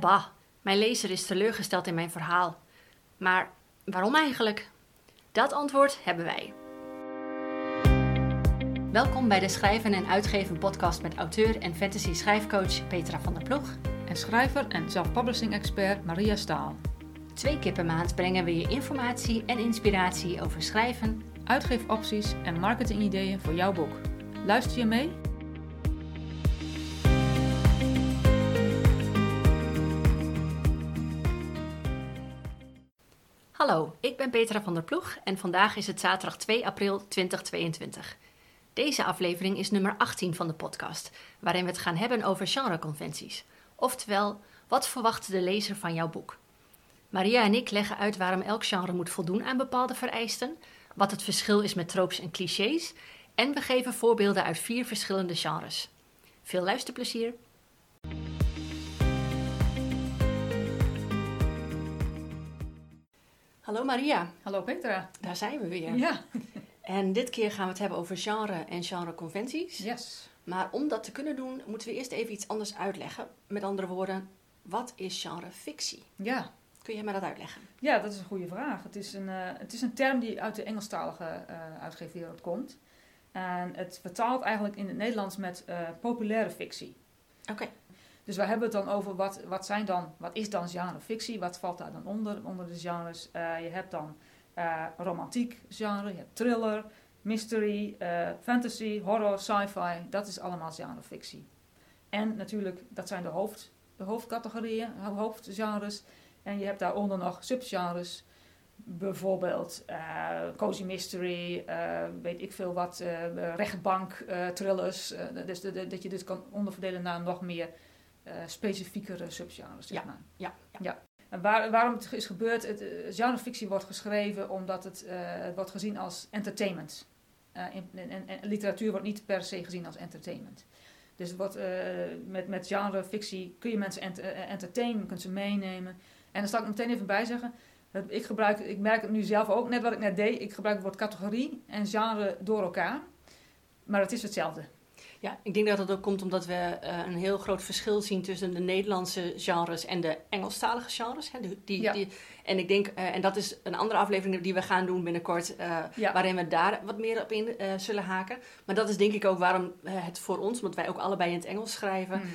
Bah, mijn lezer is teleurgesteld in mijn verhaal. Maar waarom eigenlijk? Dat antwoord hebben wij. Welkom bij de Schrijven en Uitgeven podcast met auteur en fantasy schrijfcoach Petra van der Ploeg. En schrijver en self-publishing expert Maria Staal. Twee keer per maand brengen we je informatie en inspiratie over schrijven, Uitgeefopties en marketingideeën voor jouw boek. Luister je mee? Hallo, ik ben Petra van der Ploeg en vandaag is het zaterdag 2 april 2022. Deze aflevering is nummer 18 van de podcast, waarin we het gaan hebben over genreconventies. Oftewel, wat verwacht de lezer van jouw boek? Maria en ik leggen uit waarom elk genre moet voldoen aan bepaalde vereisten, wat het verschil is met tropes en clichés en we geven voorbeelden uit vier verschillende genres. Veel luisterplezier! Hallo Maria, Hallo Petra. daar zijn we weer. Ja. En dit keer gaan we het hebben over genre en genreconventies. Yes. Maar om dat te kunnen doen, moeten we eerst even iets anders uitleggen. Met andere woorden, wat is genrefictie? Ja. Kun jij mij dat uitleggen? Ja, dat is een goede vraag. Het is een, eh, het is een term die uit de Engelstalige eh uitgeefwereld komt. En het vertaalt eigenlijk in het Nederlands met eh, populaire fictie. Oké. Dus we hebben het dan over wat, wat, zijn dan, wat is dan genrefictie? Wat valt daar dan onder, onder de genres? Eh, je hebt dan eh, romantiek genre, je hebt thriller, mystery, eh, fantasy, horror, sci-fi. Dat is allemaal genrefictie. En natuurlijk, dat zijn de, hoofd, de hoofdcategorieën, ho- hoofdgenres. En je hebt daaronder nog subgenres. Bijvoorbeeld cozy mystery, weet ik veel wat, rechtbank, thrillers. dus de- dat je dus kan onderverdelen naar nog meer eh, specifiekere subgenres, zeg Ja, maar. ja, ja. En waar, waarom het is gebeurd, het, eh, genrefictie wordt geschreven omdat het, eh, het wordt gezien als entertainment. In- en, en, en literatuur wordt niet per se gezien als entertainment. Dus het wordt, met, met genrefictie kun je mensen ent, entertainen, je kunt ze meenemen. En dan zal ik meteen even bij zeggen, ik, gebruik, ik merk het nu zelf ook, net wat ik net deed, ik gebruik het woord categorie en genre door elkaar. Maar het is hetzelfde. Ja, ik denk dat dat ook komt omdat we eh, een heel groot verschil zien tussen de Nederlandse genres en de Engelstalige genres. Hè, die, die, Ja. die- en ik denk, eh, en dat is een andere aflevering die we gaan doen binnenkort, eh, Ja. waarin we daar wat meer op in zullen haken. Maar dat is denk ik ook waarom het voor ons, omdat wij ook allebei in het Engels schrijven, Hmm.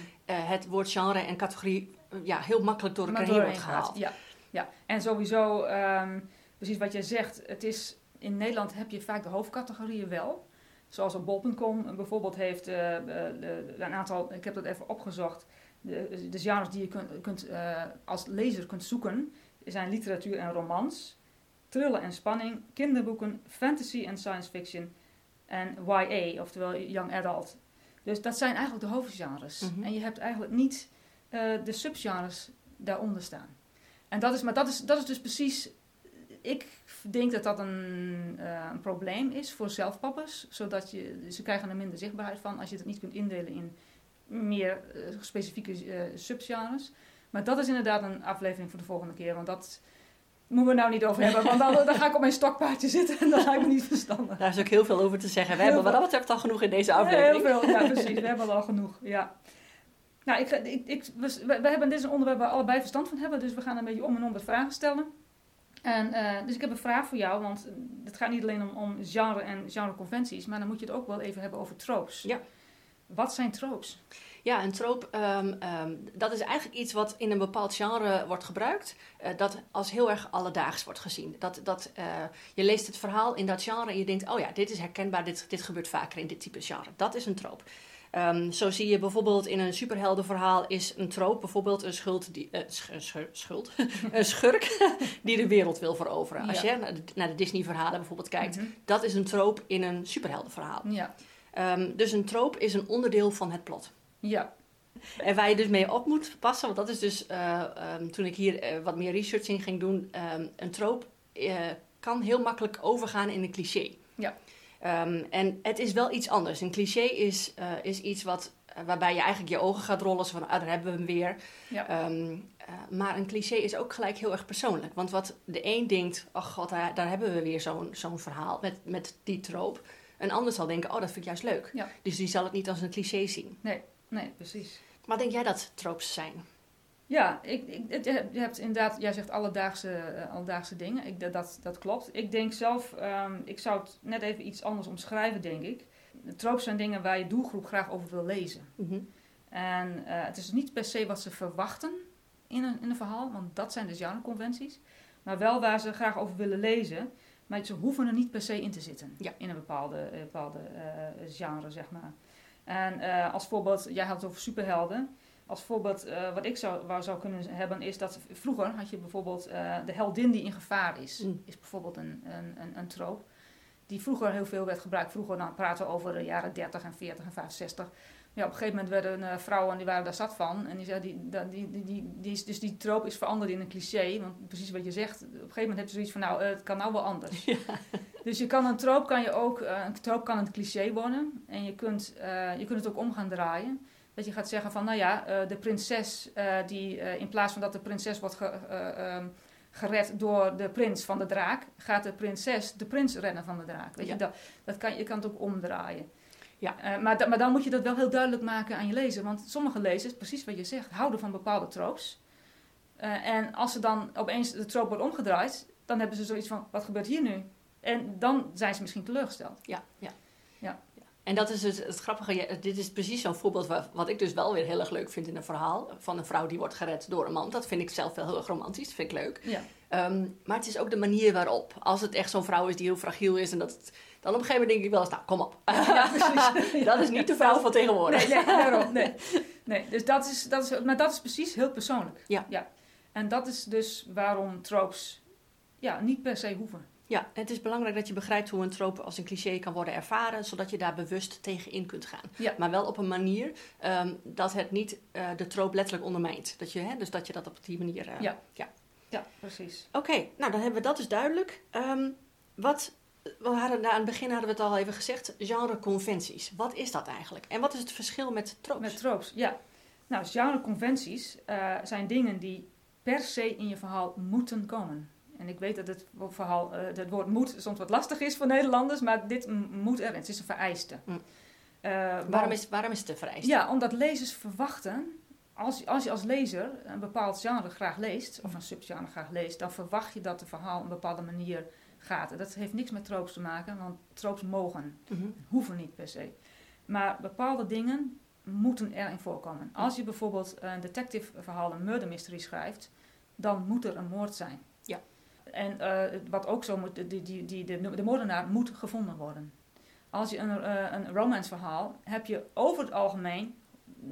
het woord genre en categorie ja, heel makkelijk door elkaar heen wordt gehaald. Ja, ja. En sowieso, ehm, precies wat jij zegt, het is, in Nederland heb je vaak de hoofdcategorieën wel. Zoals op bol.com bijvoorbeeld heeft eh, eh, een aantal, ik heb dat even opgezocht, de, de genres die je kunt, kunt, eh, als lezer kunt zoeken, zijn literatuur en romans, thriller en spanning, kinderboeken, fantasy en science fiction en YA, oftewel young adult. Dus dat zijn eigenlijk de hoofdgenres. Mhm. En je hebt eigenlijk niet de subgenres daaronder staan. En dat is, maar dat is, dat is dus precies. Ik denk dat dat een, eh, een probleem is voor zelfpappers. Zodat je, ze krijgen er minder zichtbaarheid van als je het niet kunt indelen in meer eh, specifieke eh, subgenres. Maar dat is inderdaad een aflevering voor de volgende keer. Want dat moeten we nou niet over hebben. Want dan, dan ga ik op mijn stokpaardje zitten en dat lijkt me niet verstandig. Daar is ook heel veel over te zeggen. We Heel hebben wat dat betreft al genoeg in deze Heel aflevering. veel, ja precies. We hebben al genoeg. Ja. Nou, ik, ga- ik, ik, we, we hebben dit is een onderwerp waar we allebei verstand van hebben. Dus we gaan een beetje om en om met vragen stellen. En, eh, dus ik heb een vraag voor jou. Want eh, het gaat niet alleen om, om genre en genreconventies. Maar dan moet je het ook wel even hebben over tropes. Ja. Wat zijn tropes? Ja, een troop, ehm, ehm, dat is eigenlijk iets wat in een bepaald genre wordt gebruikt, eh, dat als heel erg alledaags wordt gezien. Dat, dat, je leest het verhaal in dat genre en je denkt, oh ja, dit is herkenbaar, dit, dit gebeurt vaker in dit type genre. Dat is een troop. Ehm, zo zie je bijvoorbeeld in een superheldenverhaal is een troop bijvoorbeeld een schuld, die, sch- sch- schuld? een schurk die de wereld wil veroveren. Als je naar de, naar de Disney-verhalen bijvoorbeeld kijkt, Mhm. dat is een troop in een superheldenverhaal. Ja. Ehm, dus een troop is een onderdeel van het plot. Ja. En waar je dus mee op moet passen, want dat is dus eh, ehm, toen ik hier eh, wat meer research in ging doen, een troop kan heel makkelijk overgaan in een cliché. Ja. Ehm, en het is wel iets anders. Een cliché is, eh, is iets wat, eh, waarbij je eigenlijk je ogen gaat rollen, zo van, ah, daar hebben we hem weer. Ja. Ehm, eh, maar een cliché is ook gelijk heel erg persoonlijk. Want wat de een denkt, ach god, daar, daar hebben we weer zo'n zo'n verhaal met, met die troop. Een ander zal denken, oh, dat vind ik juist leuk. Ja. Dus die zal het niet als een cliché zien. Nee, precies. Wat denk jij dat tropes zijn? Ja, ik, ik, je hebt- inderdaad, jij zegt alledaagse, eh, alledaagse dingen. Ik, dat- dat, klopt. Ik denk zelf, ehm, ik zou het net even iets anders omschrijven, denk ik. Tropes zijn dingen waar je doelgroep graag over wil lezen. Mhm. En eh, het is niet per se wat ze verwachten in een, in een verhaal, want dat zijn de genreconventies. Maar wel waar ze graag over willen lezen. Maar ze hoeven er niet per se in te zitten. Ja. In een bepaalde, eh, bepaalde genre, zeg maar. En als voorbeeld, jij had het over superhelden. Als voorbeeld, eh, wat ik zou, waar zou kunnen hebben, is dat vroeger had je bijvoorbeeld eh, de heldin die in gevaar is. Mm. Is bijvoorbeeld een, een, een, een trope. Die vroeger heel veel werd gebruikt. Vroeger dan praten we over de jaren 30 en 40 en 65. Ja, op een gegeven moment werden uh, vrouwen, die waren daar zat van. En die zeiden, die, die, die, die, die is, dus die trope is veranderd in een cliché. Want precies wat je zegt, op een gegeven moment heb je zoiets van, nou, uh, het kan nou wel anders. Ja. Dus je kan een trope, kan je ook, uh, een trope kan een cliché worden. En je kunt, je kunt het ook om gaan draaien. Dat je gaat zeggen van, nou ja, uh, de prinses die in plaats van dat de prinses wordt ge, um, gered door de prins van de draak, gaat de prinses de prins redden van de draak. Weet Ja. je, dat, dat kan, je kan het ook omdraaien. Ja. Uh, maar, da, maar dan moet je dat wel heel duidelijk maken aan je lezer. Want sommige lezers, precies wat je zegt, houden van bepaalde tropes. Uh, en als ze dan opeens de trope wordt omgedraaid, dan hebben ze zoiets van, wat gebeurt hier nu? En dan zijn ze misschien teleurgesteld. Ja, ja. Ja. En dat is dus het grappige. Dit is precies zo'n voorbeeld waar, wat ik dus wel weer heel erg leuk vind in een verhaal. Van een vrouw die wordt gered door een man. Dat vind ik zelf wel heel erg romantisch. Dat vind ik leuk. Ja. Um, maar het is ook de manier waarop. Als het echt zo'n vrouw is die heel fragiel is. En dat het, dan op een gegeven moment denk ik wel eens, nou kom op. Ja, dat is niet de vrouw van tegenwoordig. Nee, nee, daarom. Nee. nee dus dat is, dat is, maar dat is precies heel persoonlijk. Ja. ja. En dat is dus waarom tropes ja, niet per se hoeven. Ja, het is belangrijk dat je begrijpt hoe een trope als een cliché kan worden ervaren, zodat je daar bewust tegen in kunt gaan. Ja. Maar wel op een manier um, dat het niet uh, de trope letterlijk ondermijnt. Dat je, hè, dus dat je dat op die manier. Uh, ja. ja. Ja, precies. Oké, okay, nou dan hebben we dat dus duidelijk. Um, wat, we hadden, aan het begin hadden we het al even gezegd, genreconventies. Wat is dat eigenlijk? En wat is het verschil met tropes? Met tropes, ja. Nou, genreconventies uh, zijn dingen die per se in je verhaal moeten komen. En ik weet dat het verhaal, uh, het woord moet soms wat lastig is voor Nederlanders, maar dit moet erin. Het is een vereiste. Mm. Uh, waarom, is, waarom is het een vereiste? Ja, omdat lezers verwachten, als, als je als lezer een bepaald genre graag leest, of een subgenre graag leest, dan verwacht je dat het verhaal op een bepaalde manier gaat. En dat heeft niks met tropes te maken, want tropes mogen, mm -hmm. hoeven niet per se. Maar bepaalde dingen moeten erin voorkomen. Als je bijvoorbeeld een detective verhaal, een murder mystery schrijft, dan moet er een moord zijn. Ja. En uh, wat ook zo moet, die, die, die, de, de moordenaar moet gevonden worden. Als je een, uh, een romance verhaal, heb je over het algemeen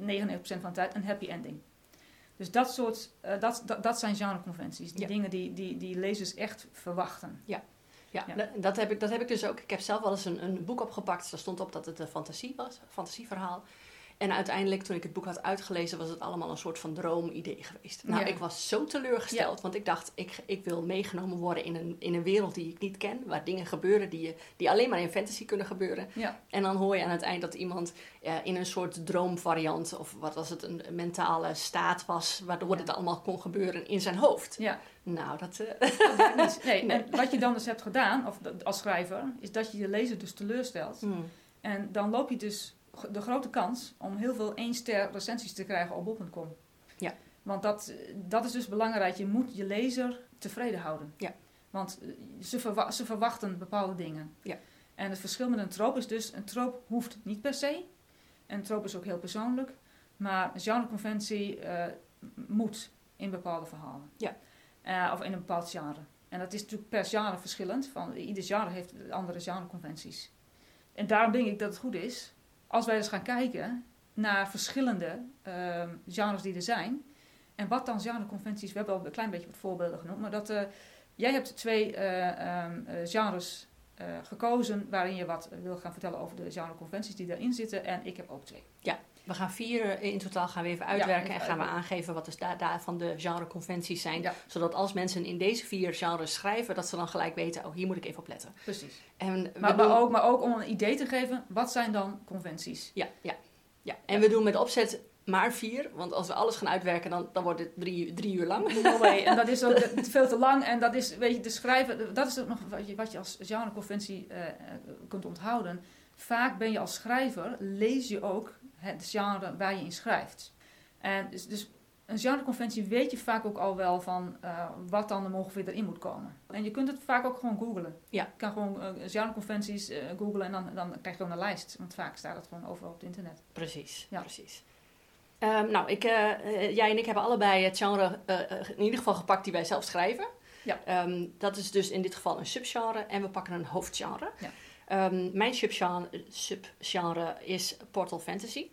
99% van de tijd een happy ending. Dus dat soort, uh, dat, dat, dat zijn genreconventies. Die Ja. dingen die, die, die lezers echt verwachten. Ja, Ja. dat- dat, heb ik, dat heb ik dus ook. Ik heb zelf wel eens een, een boek opgepakt. Daar stond op dat het een fantasie was, een fantasieverhaal. En uiteindelijk, toen ik het boek had uitgelezen, was het allemaal een soort van droomidee geweest. Nou, Ja. ik was zo teleurgesteld, want ik dacht, ik, ik wil meegenomen worden in een, in een wereld die ik niet ken, waar dingen gebeuren die, je, die alleen maar in fantasy kunnen gebeuren. Ja, En dan hoor je aan het eind dat iemand eh, in een soort droomvariant, of wat was het, een mentale staat was, waardoor dit allemaal kon gebeuren in zijn hoofd. ja. Nou, dat... eh, niet. Nee, Nee. En wat je dan dus hebt gedaan, of als schrijver, is dat je je lezer dus teleurstelt. hmm. En dan loop je dus de grote kans om heel veel één ster recensies te krijgen op bol.com. Ja. Want dat, dat is dus belangrijk. Je moet je lezer tevreden houden. Ja. Want eh, ze, verwa- ze verwachten bepaalde dingen. Ja. En het verschil met een trope is dus, een trope hoeft niet per se. Een trope is ook heel persoonlijk. Maar een genreconventie eh, moet in bepaalde verhalen. Ja. Eh, of in een bepaald genre. En dat is natuurlijk per genre verschillend. Van, ieder genre heeft andere genreconventies. En daarom denk ik dat het goed is, als wij eens gaan kijken naar verschillende ehm, genres die er zijn. En wat dan genreconventies, we hebben al een klein beetje wat voorbeelden genoemd. Maar dat, eh, jij hebt twee eh, ehm, eh, genres eh, gekozen waarin je wat wil gaan vertellen over de genreconventies die daarin zitten. En ik heb ook twee. We gaan vier eh, in totaal gaan we even uitwerken en gaan we aangeven wat daar, daarvan de genreconventies zijn. Ja. Zodat als mensen in deze vier genres schrijven, dat ze dan gelijk weten, oh hier moet ik even op letten. Precies. En Maar, doen- maar, ook, maar ook om een idee te geven, wat zijn dan conventies? Ja, ja, ja. En we doen met opzet maar vier, want als we alles gaan uitwerken, dan, dan wordt het drie, drie uur lang. No way. En dat is ook veel te lang. En dat is, weet je, de schrijven, dat is ook nog wat je, wat je als genreconventie eh, eh, kunt onthouden. Vaak ben je als schrijver, lees je ook het genre waar je in schrijft. En dus, dus een genreconventie weet je vaak ook al wel van uh, wat dan er ongeveer erin moet komen. En je kunt het vaak ook gewoon googlen. Ja. Je kan gewoon uh, genreconventies uh, googlen en dan, dan krijg je gewoon een lijst. Want vaak staat het gewoon overal op het internet. Precies, ja. precies. Um, nou, ik, jij en ik hebben allebei het genre in ieder geval gepakt die wij zelf schrijven. Ja. Um, dat is dus in dit geval een subgenre en we pakken een hoofdgenre. Ja. Um, mijn subgenre, subgenre is Portal Fantasy.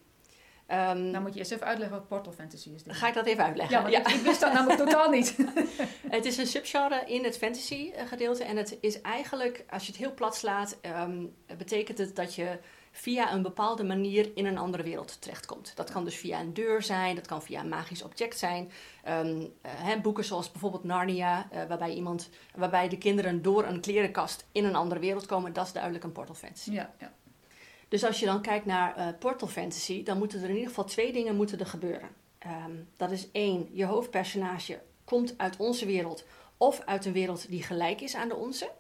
Um, nou moet je eerst even uitleggen wat Portal Fantasy is. Ga ik dat even uitleggen? Ja, ja. Ik, ik, wist dat namelijk totaal niet. het is een subgenre in het fantasy gedeelte. En het is eigenlijk, als je het heel plat slaat, betekent het dat je via een bepaalde manier in een andere wereld terechtkomt. Dat kan dus via een deur zijn, dat kan via een magisch object zijn. Um, uh, boeken zoals bijvoorbeeld Narnia, uh, waarbij, iemand, waarbij de kinderen door een klerenkast in een andere wereld komen. Dat is duidelijk een Portal Fantasy. Ja, ja. Dus als je dan kijkt naar uh, Portal Fantasy, dan moeten er in ieder geval twee dingen moeten er gebeuren. Um, dat is één, je hoofdpersonage komt uit onze wereld of uit een wereld die gelijk is aan de onze.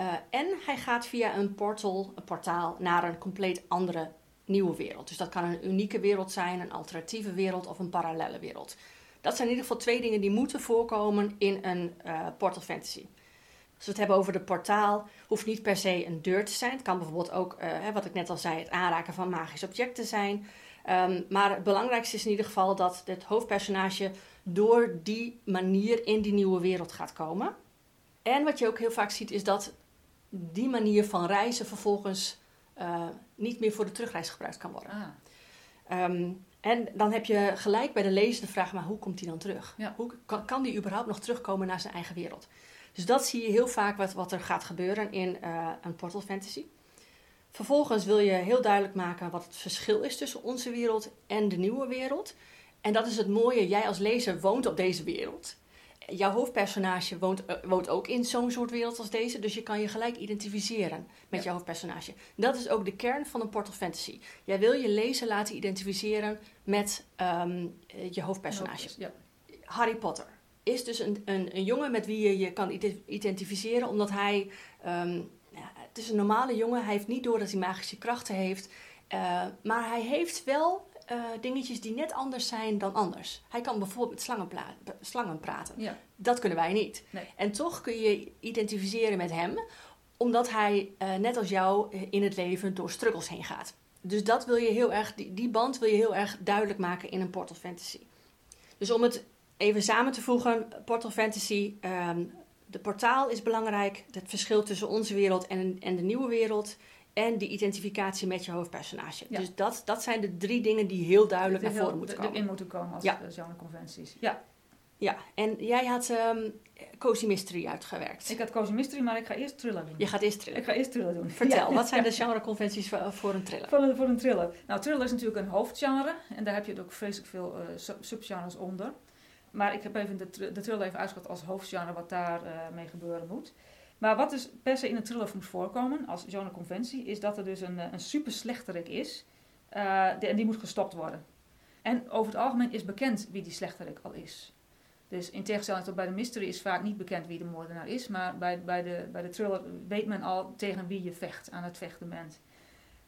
Uh, en hij gaat via een portal, een portaal, naar een compleet andere nieuwe wereld. Dus dat kan een unieke wereld zijn, een alternatieve wereld of een parallelle wereld. Dat zijn in ieder geval twee dingen die moeten voorkomen in een uh, Portal Fantasy. Als we het hebben over de portaal, hoeft niet per se een deur te zijn. Het kan bijvoorbeeld ook, uh, wat ik net al zei, het aanraken van magisch objecten zijn. Um, maar het belangrijkste is in ieder geval dat het hoofdpersonage door die manier in die nieuwe wereld gaat komen. En wat je ook heel vaak ziet, is dat die manier van reizen vervolgens uh, niet meer voor de terugreis gebruikt kan worden. Ah. Um, en dan heb je gelijk bij de lezer de vraag, maar hoe komt hij dan terug? Ja. Hoe kan, kan die überhaupt nog terugkomen naar zijn eigen wereld? Dus dat zie je heel vaak wat, wat er gaat gebeuren in uh, een Portal Fantasy. Vervolgens wil je heel duidelijk maken wat het verschil is tussen onze wereld en de nieuwe wereld. En dat is het mooie, jij als lezer woont op deze wereld. Jouw hoofdpersonage woont, uh, woont ook in zo'n soort wereld als deze, dus je kan je gelijk identificeren met Ja. jouw hoofdpersonage. Dat is ook de kern van een Portal Fantasy. Jij wil je lezer laten identificeren met um, je hoofdpersonage. Ja. Harry Potter is dus een, een, een, jongen met wie je je kan identificeren, omdat hij. Um, ja, het is een normale jongen, hij heeft niet door dat hij magische krachten heeft. Uh, maar hij heeft wel uh, dingetjes die net anders zijn dan anders. Hij kan bijvoorbeeld met slangen, slangen praten. Ja. Dat kunnen wij niet. Nee. En toch kun je identificeren met hem, omdat hij uh, net als jou in het leven door struggles heen gaat. Dus dat wil je heel erg, die, die band wil je heel erg duidelijk maken in een Portal Fantasy. Dus om het even samen te voegen, Portal Fantasy, um, de portaal is belangrijk, het verschil tussen onze wereld en, en de nieuwe wereld en die identificatie met je hoofdpersonage. Ja. Dus dat, dat zijn de drie dingen die heel duidelijk naar voren moeten komen. in moeten komen als Ja. genreconventies. Ja, Ja, en jij had um, Cozy Mystery uitgewerkt. ik had Cozy Mystery, maar ik ga eerst thriller doen. Je gaat eerst thriller. Ik ga eerst thriller doen. Vertel, Ja. wat zijn de genreconventies voor, voor een thriller? Voor een, voor een thriller. Nou, thriller is natuurlijk een hoofdgenre. En daar heb je ook vreselijk veel uh, sub- subgenres onder. Maar ik heb even de, de thriller even uitgeschat als hoofdgenre wat daar uh, mee gebeuren moet. Maar wat dus per se in een thriller moet voorkomen als genreconventie, is dat er dus een, eh, een super slechterik is. De, en die moet gestopt worden. En over het algemeen is bekend wie die slechterik al is. Dus in tegenstelling tot bij de mystery is vaak niet bekend wie de moordenaar is. Maar bij, bij, de, bij de thriller weet men al tegen wie je vecht, aan het vechten bent.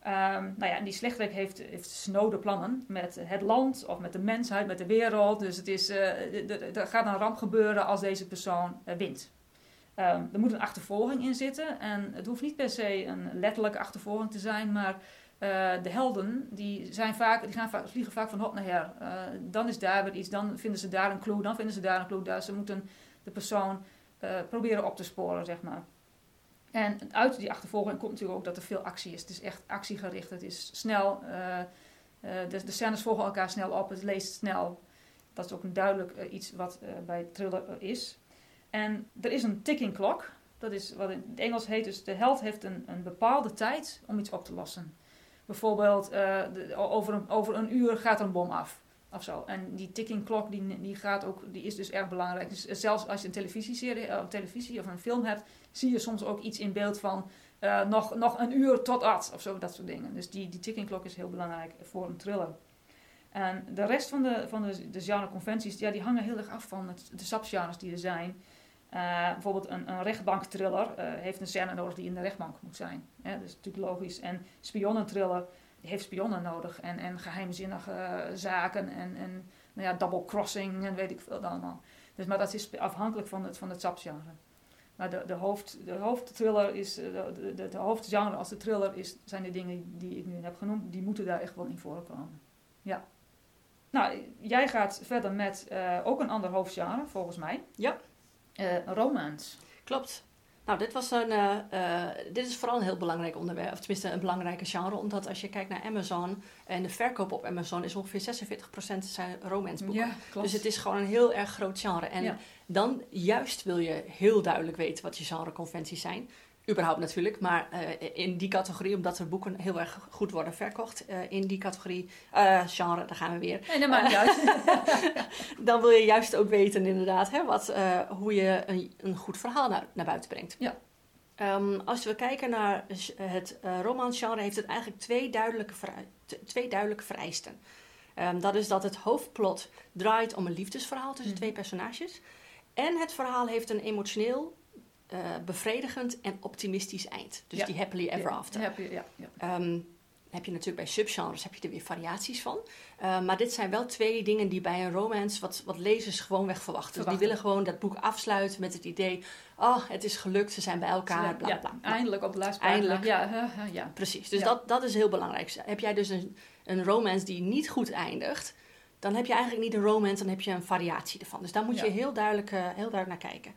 Um, nou ja, en die slechterik heeft, heeft snode plannen met het land of met de mensheid, met de wereld. Dus het is, uh, er gaat een ramp gebeuren als deze persoon wint. Um, er moet een achtervolging in zitten. En het hoeft niet per se een letterlijke achtervolging te zijn, maar uh, de helden die zijn vaak, die gaan vaak, vliegen vaak van hot naar her. Uh, dan is daar weer iets, dan vinden ze daar een clue, dan vinden ze daar een clue. Daar. Ze moeten de persoon uh, proberen op te sporen, zeg maar. En uit die achtervolging komt natuurlijk ook dat er veel actie is. Het is echt actiegericht, het is snel. de, de scènes volgen elkaar snel op, het leest snel. Dat is ook een duidelijk iets wat bij thriller is. En er is een ticking clock. Dat is wat in het Engels heet. Dus de held heeft een, een bepaalde tijd om iets op te lossen. Bijvoorbeeld, de, over, een, over een uur gaat een bom af. Of zo. En die ticking clock die, die, gaat ook, die is dus erg belangrijk. Dus zelfs als je een televisieserie, uh, televisie of een film hebt, zie je soms ook iets in beeld van nog, nog een uur tot at. Of zo, dat soort dingen. Dus die, die ticking clock is heel belangrijk voor een thriller. En de rest van de, van de, de genre-conventies, ja, die hangen heel erg af van het, de subgenres die er zijn. Uh, bijvoorbeeld een, een rechtbanktriller uh, heeft een scène nodig die in de rechtbank moet zijn. Ja, dat is natuurlijk logisch. En spionnentriller heeft spionnen nodig en, en geheimzinnige uh, zaken en, en nou ja, double crossing en weet ik veel allemaal. Dus, maar dat is afhankelijk van het, van het subgenre. Maar de, de, hoofd, de hoofdthriller is, eh, de, hoofdgenre als de thriller is, zijn de dingen die ik nu heb genoemd, die moeten daar echt wel in voorkomen. Ja. Nou, jij gaat verder met ook een ander hoofdgenre, volgens mij. Ja. Uh, romance. Klopt. Nou, dit, was een, uh, uh, dit is vooral een heel belangrijk onderwerp, of tenminste een belangrijke genre, omdat als je kijkt naar Amazon en de verkoop op Amazon is ongeveer 46% zijn romanceboeken. Ja, klopt. Dus het is gewoon een heel erg groot genre. En Ja. dan juist wil je heel duidelijk weten wat je genreconventies zijn. Überhaupt natuurlijk, maar eh, in die categorie, omdat er boeken heel erg goed worden verkocht, eh, in die categorie eh, genre, daar gaan we weer. Nee, dat maakt uit. Dan wil je juist ook weten inderdaad hè, wat, hoe je een, een goed verhaal naar, naar buiten brengt. Ja. Ehm, als we kijken naar het romansgenre, heeft het eigenlijk twee duidelijke, twee duidelijke vereisten. Ehm, dat is dat het hoofdplot draait om een liefdesverhaal tussen Mhm. twee personages. En het verhaal heeft een emotioneel, eh, bevredigend en optimistisch eind. Dus Ja. die happily ever after. Heb je, ja, ja. Ehm, heb je natuurlijk bij subgenres heb je er weer variaties van. Uh, maar dit zijn wel twee dingen die bij een romance wat, wat lezers gewoonweg verwachten. Dus Verwachten. die willen gewoon dat boek afsluiten met het idee... oh, het is gelukt, ze zijn bij elkaar, bla bla. Eindelijk op de laatste. Eindelijk. Ja, uh, ja. Precies, dus dat, dat is heel belangrijk. Heb jij dus een, een romance die niet goed eindigt... dan heb je eigenlijk niet een romance, dan heb je een variatie ervan. Dus daar moet je heel duidelijk, uh, heel duidelijk naar kijken.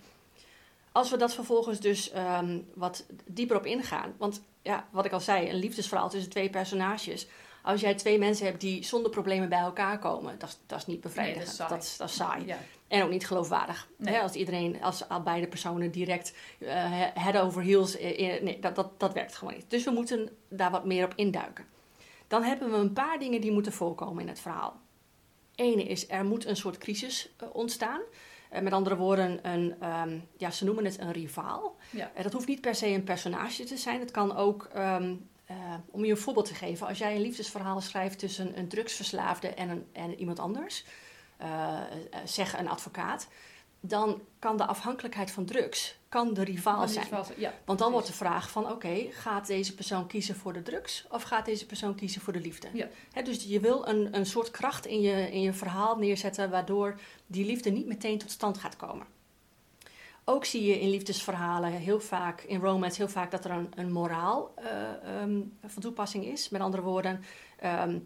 Als we dat vervolgens dus um, wat dieper op ingaan... want ja, wat ik al zei, een liefdesverhaal tussen twee personages... Als jij twee mensen hebt die zonder problemen bij elkaar komen, dat is, dat is niet bevredigend. Nee, dat is saai. dat, is, dat is saai. Ja. En ook niet geloofwaardig. Nee. Als iedereen, als al beide personen direct uh, head over heels, in, nee, dat, dat, dat werkt gewoon niet. Dus we moeten daar wat meer op induiken. Dan hebben we een paar dingen die moeten voorkomen in het verhaal. Ene is, er moet een soort crisis uh, ontstaan. Uh, met andere woorden, een, um, ja, ze noemen het een rivaal. Ja. dat hoeft niet per se een personage te zijn. Het kan ook um, uh, om je een voorbeeld te geven, als jij een liefdesverhaal schrijft tussen een drugsverslaafde en, een, en iemand anders, uh, zeg een advocaat, dan kan de afhankelijkheid van drugs kan de rivaal zijn. Ja, Want dan wordt de vraag van, oké, okay, gaat deze persoon kiezen voor de drugs of gaat deze persoon kiezen voor de liefde? Ja. He, dus je wil een, een soort kracht in je, in je verhaal neerzetten waardoor die liefde niet meteen tot stand gaat komen. Ook zie je in liefdesverhalen heel vaak, in romance heel vaak, dat er een, een moraal uh, um, van toepassing is. Met andere woorden, um,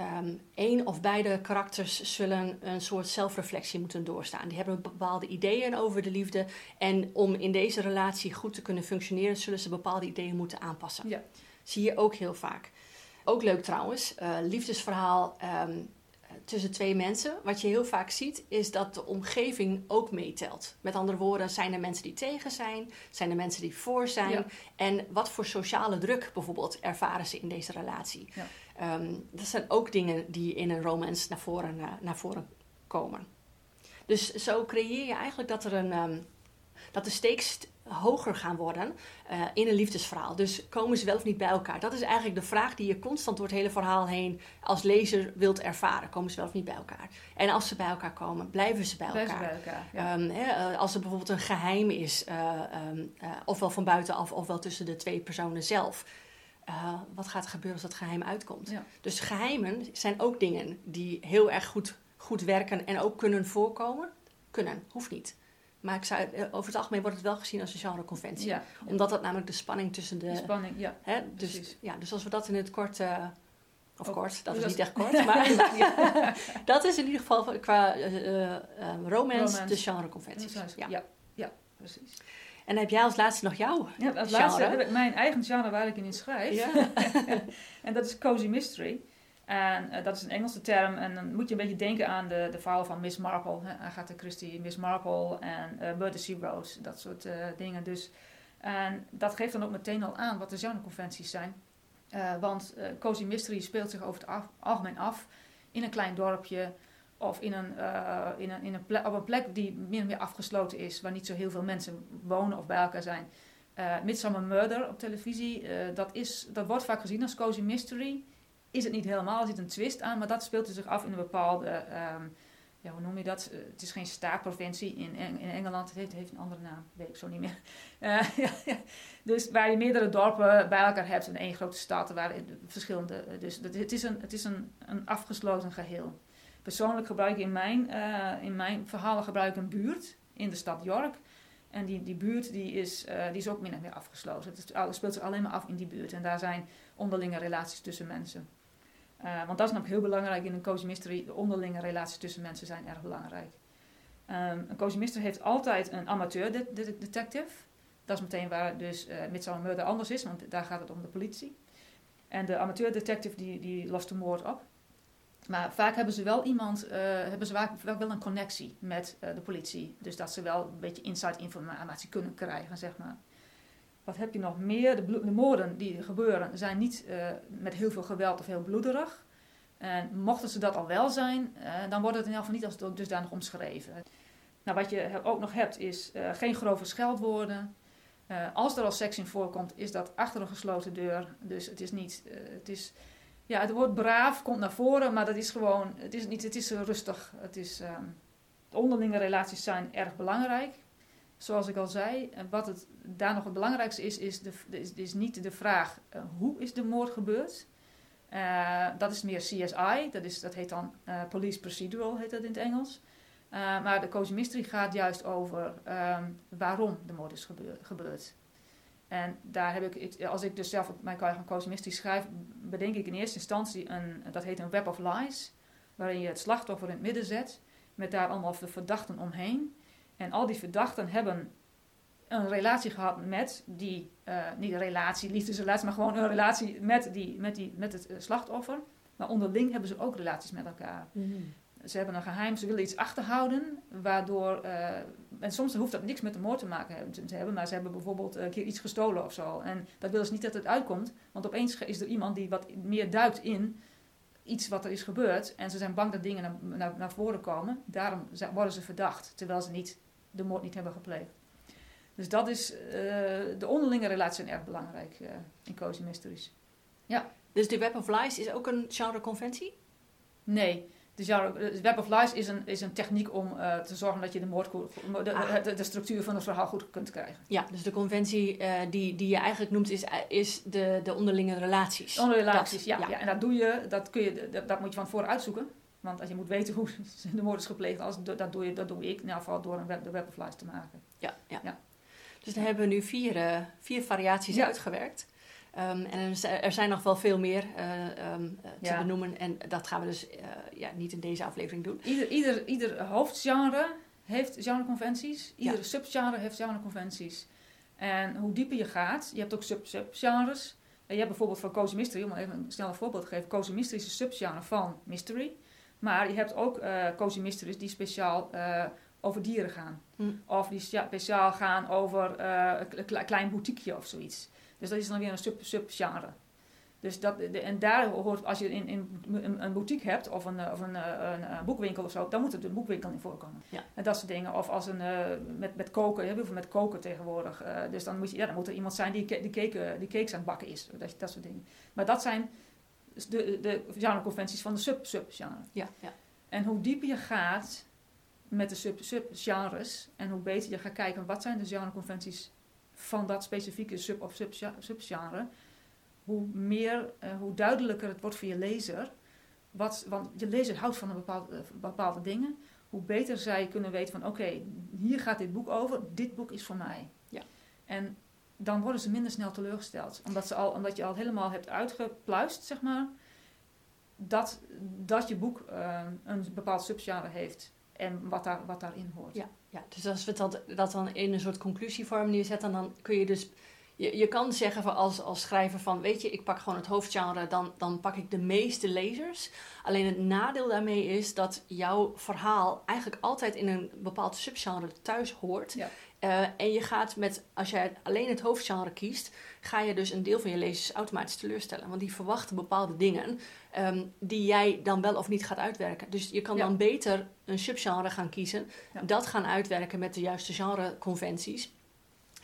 um, één of beide karakters zullen een soort zelfreflectie moeten doorstaan. Die hebben bepaalde ideeën over de liefde. En om in deze relatie goed te kunnen functioneren, zullen ze bepaalde ideeën moeten aanpassen. Ja. Zie je ook heel vaak. Ook leuk trouwens, uh, liefdesverhaal tussen twee mensen. Wat je heel vaak ziet, is dat de omgeving ook meetelt. Met andere woorden, zijn er mensen die tegen zijn? Zijn er mensen die voor zijn? Ja. En wat voor sociale druk bijvoorbeeld ervaren ze in deze relatie? Ja. Um, dat zijn ook dingen die in een romance naar voren, uh, naar voren komen. Dus zo creëer je eigenlijk dat er een... Um, dat de stakes hoger gaan worden uh, in een liefdesverhaal. Dus komen ze wel of niet bij elkaar? Dat is eigenlijk de vraag die je constant door het hele verhaal heen als lezer wilt ervaren. Komen ze wel of niet bij elkaar? En als ze bij elkaar komen, blijven ze bij blijven elkaar? Bij elkaar ja. um, hè, als er bijvoorbeeld een geheim is, uh, um, uh, ofwel van buitenaf ofwel tussen de twee personen zelf. Uh, wat gaat er gebeuren als dat geheim uitkomt? Ja. Dus geheimen zijn ook dingen die heel erg goed, goed werken en ook kunnen voorkomen. Kunnen, hoeft niet. Maar ik zou, over het algemeen wordt het wel gezien als een genreconventie. Ja. Omdat dat namelijk de spanning tussen de... De spanning, ja. Hè, dus, ja, dus als we dat in het kort... Uh, of Ook, kort, dat dus is niet echt kort, maar ja, dat is in ieder geval qua uh, romance, romance, de genreconventies. Ja. ja, ja, precies. En heb jij als laatste nog jouw ja, als laatste heb ik mijn eigen genre waar ik in schrijf. Ja. en dat is cozy mystery. En uh, dat is een Engelse term. En dan moet je een beetje denken aan de, de verhalen van Miss Marple. Hè? Agatha Christie, Miss Marple en uh, Murder, She Wrote. Dat soort uh, dingen. Dus, en dat geeft dan ook meteen al aan wat de genreconventies zijn. Want cozy mystery speelt zich over het af, algemeen af in een klein dorpje. Of in een, in een, in een op een plek die meer en meer afgesloten is. Waar niet zo heel veel mensen wonen of bij elkaar zijn. Uh, Midsummer Murder op televisie. dat, is, dat wordt vaak gezien als cozy mystery is het niet helemaal, er zit een twist aan, maar dat speelt zich af in een bepaalde, um, ja, hoe noem je dat? Het is geen staatprovincie in, in Engeland, het heeft, een andere naam, weet ik zo niet meer. Dus waar je meerdere dorpen bij elkaar hebt in één grote stad, waar verschillende, dus het is een, het is een, een afgesloten geheel. Persoonlijk gebruik ik in mijn, eh, in mijn verhalen gebruik ik een buurt in de stad York. En die, die buurt die is, eh, die is ook min of meer afgesloten. Het, speelt zich alleen maar af in die buurt. En daar zijn onderlinge relaties tussen mensen. Uh, want dat is nog heel belangrijk in een cozy mystery. De onderlinge relaties tussen mensen zijn erg belangrijk. Um, een cozy mystery heeft altijd een amateur de de detective. Dat is meteen waar dus uh, Midsummer Murder anders is, want daar gaat het om de politie. En de amateur detective die, die lost de moord op. Maar vaak hebben ze wel iemand, uh, hebben ze vaak wel een connectie met uh, de politie. Dus dat ze wel een beetje inside informatie kunnen krijgen, zeg maar. Wat heb je nog meer? De, de moorden die gebeuren zijn niet uh, met heel veel geweld of heel bloederig. En mochten ze dat al wel zijn, dan wordt het in elk geval niet als dusdanig omschreven. Nou, wat je ook nog hebt is geen grove scheldwoorden. als er al seks in voorkomt, is dat achter een gesloten deur. Dus het is niet, het is ja, het woord braaf komt naar voren, maar dat is gewoon, het is niet, het is rustig. Het is, um, de onderlinge relaties zijn erg belangrijk. Zoals ik al zei, wat het daar nog het belangrijkste is, is, de, is, is niet de vraag uh, hoe is de moord gebeurd. Uh, dat is meer CSI, dat, is, dat heet dan uh, Police Procedural, heet dat in het Engels. maar de Cozy Mystery gaat juist over um, waarom de moord is gebeurd. En daar heb ik, als ik dus zelf mijn cosmistisch schrijf, bedenk ik in eerste instantie een, dat heet een web of lies, waarin je het slachtoffer in het midden zet, met daar allemaal de verdachten omheen. En al die verdachten hebben een relatie gehad met die, uh, niet een relatie, liefdesrelatie, maar gewoon een relatie met, die, met, die, met het uh, slachtoffer. Maar onderling hebben ze ook relaties met elkaar. Mm ze hebben een geheim, ze willen iets achterhouden, waardoor, uh, en soms hoeft dat niks met de moord te maken te hebben, maar ze hebben bijvoorbeeld een keer iets gestolen of zo. En dat willen ze niet dat het uitkomt, want opeens is er iemand die wat meer duikt in iets wat er is gebeurd en ze zijn bang dat dingen naar, naar, naar voren komen. Daarom worden ze verdacht, terwijl ze niet, de moord niet hebben gepleegd. Dus dat is, uh, de onderlinge relaties zijn erg belangrijk uh, in Cozy Mysteries. Ja. Dus de Web of Lies is ook een genreconventie? Nee. Dus ja, Web of Lies is een, is een techniek om uh, te zorgen dat je de, moord, de, ah. de, de, structuur van het verhaal goed kunt krijgen. Ja, dus de conventie uh, die, die je eigenlijk noemt is, is de, de onderlinge relaties. Onderlinge relaties, ja, ja. En dat doe je, dat, kun je, dat, dat moet je van tevoren uitzoeken. Want als je moet weten hoe de moord is gepleegd, als, dat, doe je, dat doe ik in ieder geval door een web, de Web of Lies te maken. Ja, ja. ja. Dus dan hebben we nu vier, uh, vier variaties uitgewerkt. Um, en er zijn nog wel veel meer uh, um, te ja. benoemen. En dat gaan we dus uh, ja, niet in deze aflevering doen. Ieder, ieder, ieder hoofdgenre heeft genreconventies. Ieder ja. subgenre heeft genreconventies. En hoe dieper je gaat, je hebt ook sub-subgenres. Je hebt bijvoorbeeld van Cozy Mystery, om even een snel voorbeeld te geven. Cozy Mystery is een subgenre van Mystery. Maar je hebt ook uh, Cozy Mysteries die speciaal over dieren gaan. Hm. Of die speciaal gaan over een klein boutiqueje of zoiets. Dus dat is dan weer een sub, subgenre. Dus dat, de, en daar hoort, als je in, in een, een boutique hebt of een, of een, eh, een, een, boekwinkel of zo, dan moet er een boekwinkel in voorkomen. Ja. En dat soort dingen. Of als een, uh, met, met koken, heel veel met koken tegenwoordig. Uh, dus dan moet, je, ja, dan moet er iemand zijn die, die, cake, die cakes aan het bakken is. Dat, dat soort dingen. Maar dat zijn de, de genreconventies van de sub-subgenre. Ja, ja. En hoe dieper je gaat met de sub-subgenres en hoe beter je gaat kijken wat zijn de genreconventies van dat specifieke sub- of subgenre, hoe meer, uh, hoe duidelijker het wordt voor je lezer. Wat, want je lezer houdt van een bepaalde, uh, bepaalde dingen. Hoe beter zij kunnen weten van oké, hier gaat dit boek over, dit boek is voor mij. Ja. En dan worden ze minder snel teleurgesteld. Omdat, ze al, omdat je al helemaal hebt uitgepluist, zeg maar, dat, dat je boek uh, een bepaald subgenre heeft en wat, daar, wat daarin hoort. Ja, ja, dus als we dat, dat dan in een soort conclusievorm neerzetten, dan kun je dus. Je, je kan zeggen voor als, als schrijver van, weet je, ik pak gewoon het hoofdgenre, dan, dan pak ik de meeste lezers. Alleen het nadeel daarmee is dat jouw verhaal eigenlijk altijd in een bepaald subgenre thuis hoort. Ja. Uh, en je gaat met, als jij alleen het hoofdgenre kiest, ga je dus een deel van je lezers automatisch teleurstellen. Want die verwachten bepaalde dingen um, die jij dan wel of niet gaat uitwerken. Dus je kan ja. dan beter een subgenre gaan kiezen, ja. dat gaan uitwerken met de juiste genreconventies.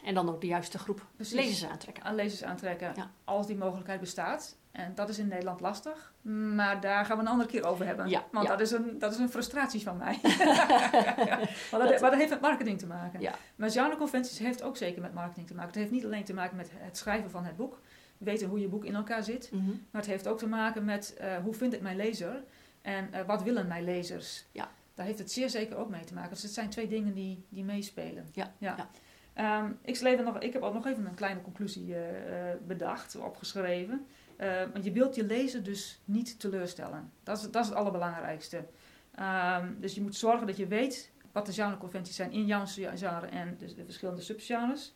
En dan ook de juiste groep Precies. lezers aantrekken. Aan lezers aantrekken, ja. als die mogelijkheid bestaat. En dat is in Nederland lastig. Maar daar gaan we een andere keer over hebben. Ja, Want ja. Dat, is een, dat is een frustratie van mij. maar, dat, dat, maar dat heeft met marketing te maken. Ja. Maar genreconventies heeft ook zeker met marketing te maken. Het heeft niet alleen te maken met het schrijven van het boek. Weten hoe je boek in elkaar zit. Mm -hmm. Maar het heeft ook te maken met uh, hoe vind ik mijn lezer. En eh, wat willen mijn lezers? Ja. Daar heeft het zeer zeker ook mee te maken. Dus het zijn twee dingen die, die meespelen. Ja, ja. Ehm, ik, nog, ik heb ook nog even een kleine conclusie eh, eh, bedacht, opgeschreven. Eh, want je wilt je lezer dus niet teleurstellen. Dat is, dat is het allerbelangrijkste. Ehm, dus je moet zorgen dat je weet wat de genreconventies zijn in jouw genre en de, de verschillende subgenres.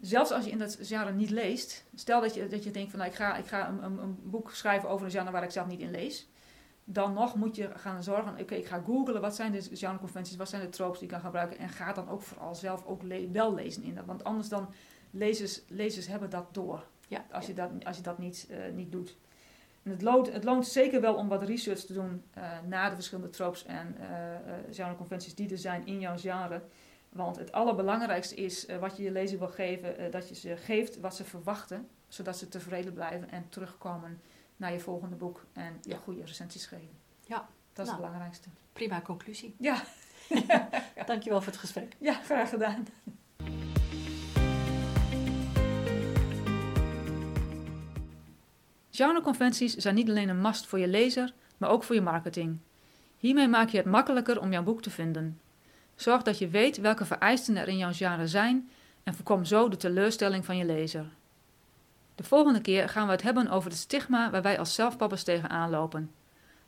Zelfs als je in dat genre niet leest, stel dat je, dat je denkt van nou, ik ga, ik ga een, een, een boek schrijven over een genre waar ik zelf niet in lees. Dan nog moet je gaan zorgen, oké, ik ga googlen, wat zijn de genreconventies, wat zijn de tropes die ik kan gebruiken. En ga dan ook vooral zelf ook wel lezen in dat. Want anders dan, lezers, lezers hebben dat door. Ja, Als je dat, als je dat niet, eh, niet doet. En het, loont, het loont zeker wel om wat research te doen eh naar de verschillende tropes en eh genreconventies die er zijn in jouw genre. Want het allerbelangrijkste is wat je je lezer wil geven, dat je ze geeft wat ze verwachten, zodat ze tevreden blijven en terugkomen naar je volgende boek en je Ja. goede recensies geven. Ja, Dat is Nou. het belangrijkste. prima conclusie. Ja, Dankjewel voor het gesprek. ja, graag gedaan. Genreconventies zijn niet alleen een must voor je lezer, maar ook voor je marketing. Hiermee maak je het makkelijker om jouw boek te vinden. Zorg dat je weet welke vereisten er in jouw genre zijn en voorkom zo de teleurstelling van je lezer. De volgende keer gaan we het hebben over het stigma waar wij als zelfpappers tegenaan lopen.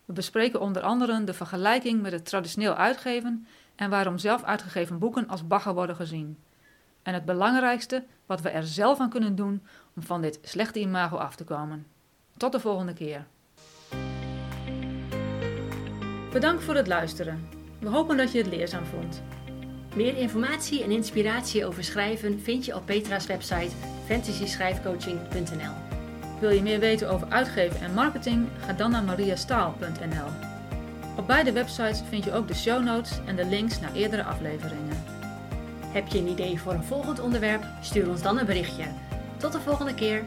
We bespreken onder andere de vergelijking met het traditioneel uitgeven en waarom zelf uitgegeven boeken als bagger worden gezien. En het belangrijkste, wat we er zelf aan kunnen doen om van dit slechte imago af te komen. Tot de volgende keer. Bedankt voor het luisteren. We hopen dat je het leerzaam vond. Meer informatie en inspiratie over schrijven vind je op Petra's website fantasyschrijfcoaching.nl. Wil je meer weten over uitgeven en marketing? Ga dan naar mariastaal.nl. Op beide websites vind je ook de show notes en de links naar eerdere afleveringen. Heb je een idee voor een volgend onderwerp? Stuur ons dan een berichtje. Tot de volgende keer.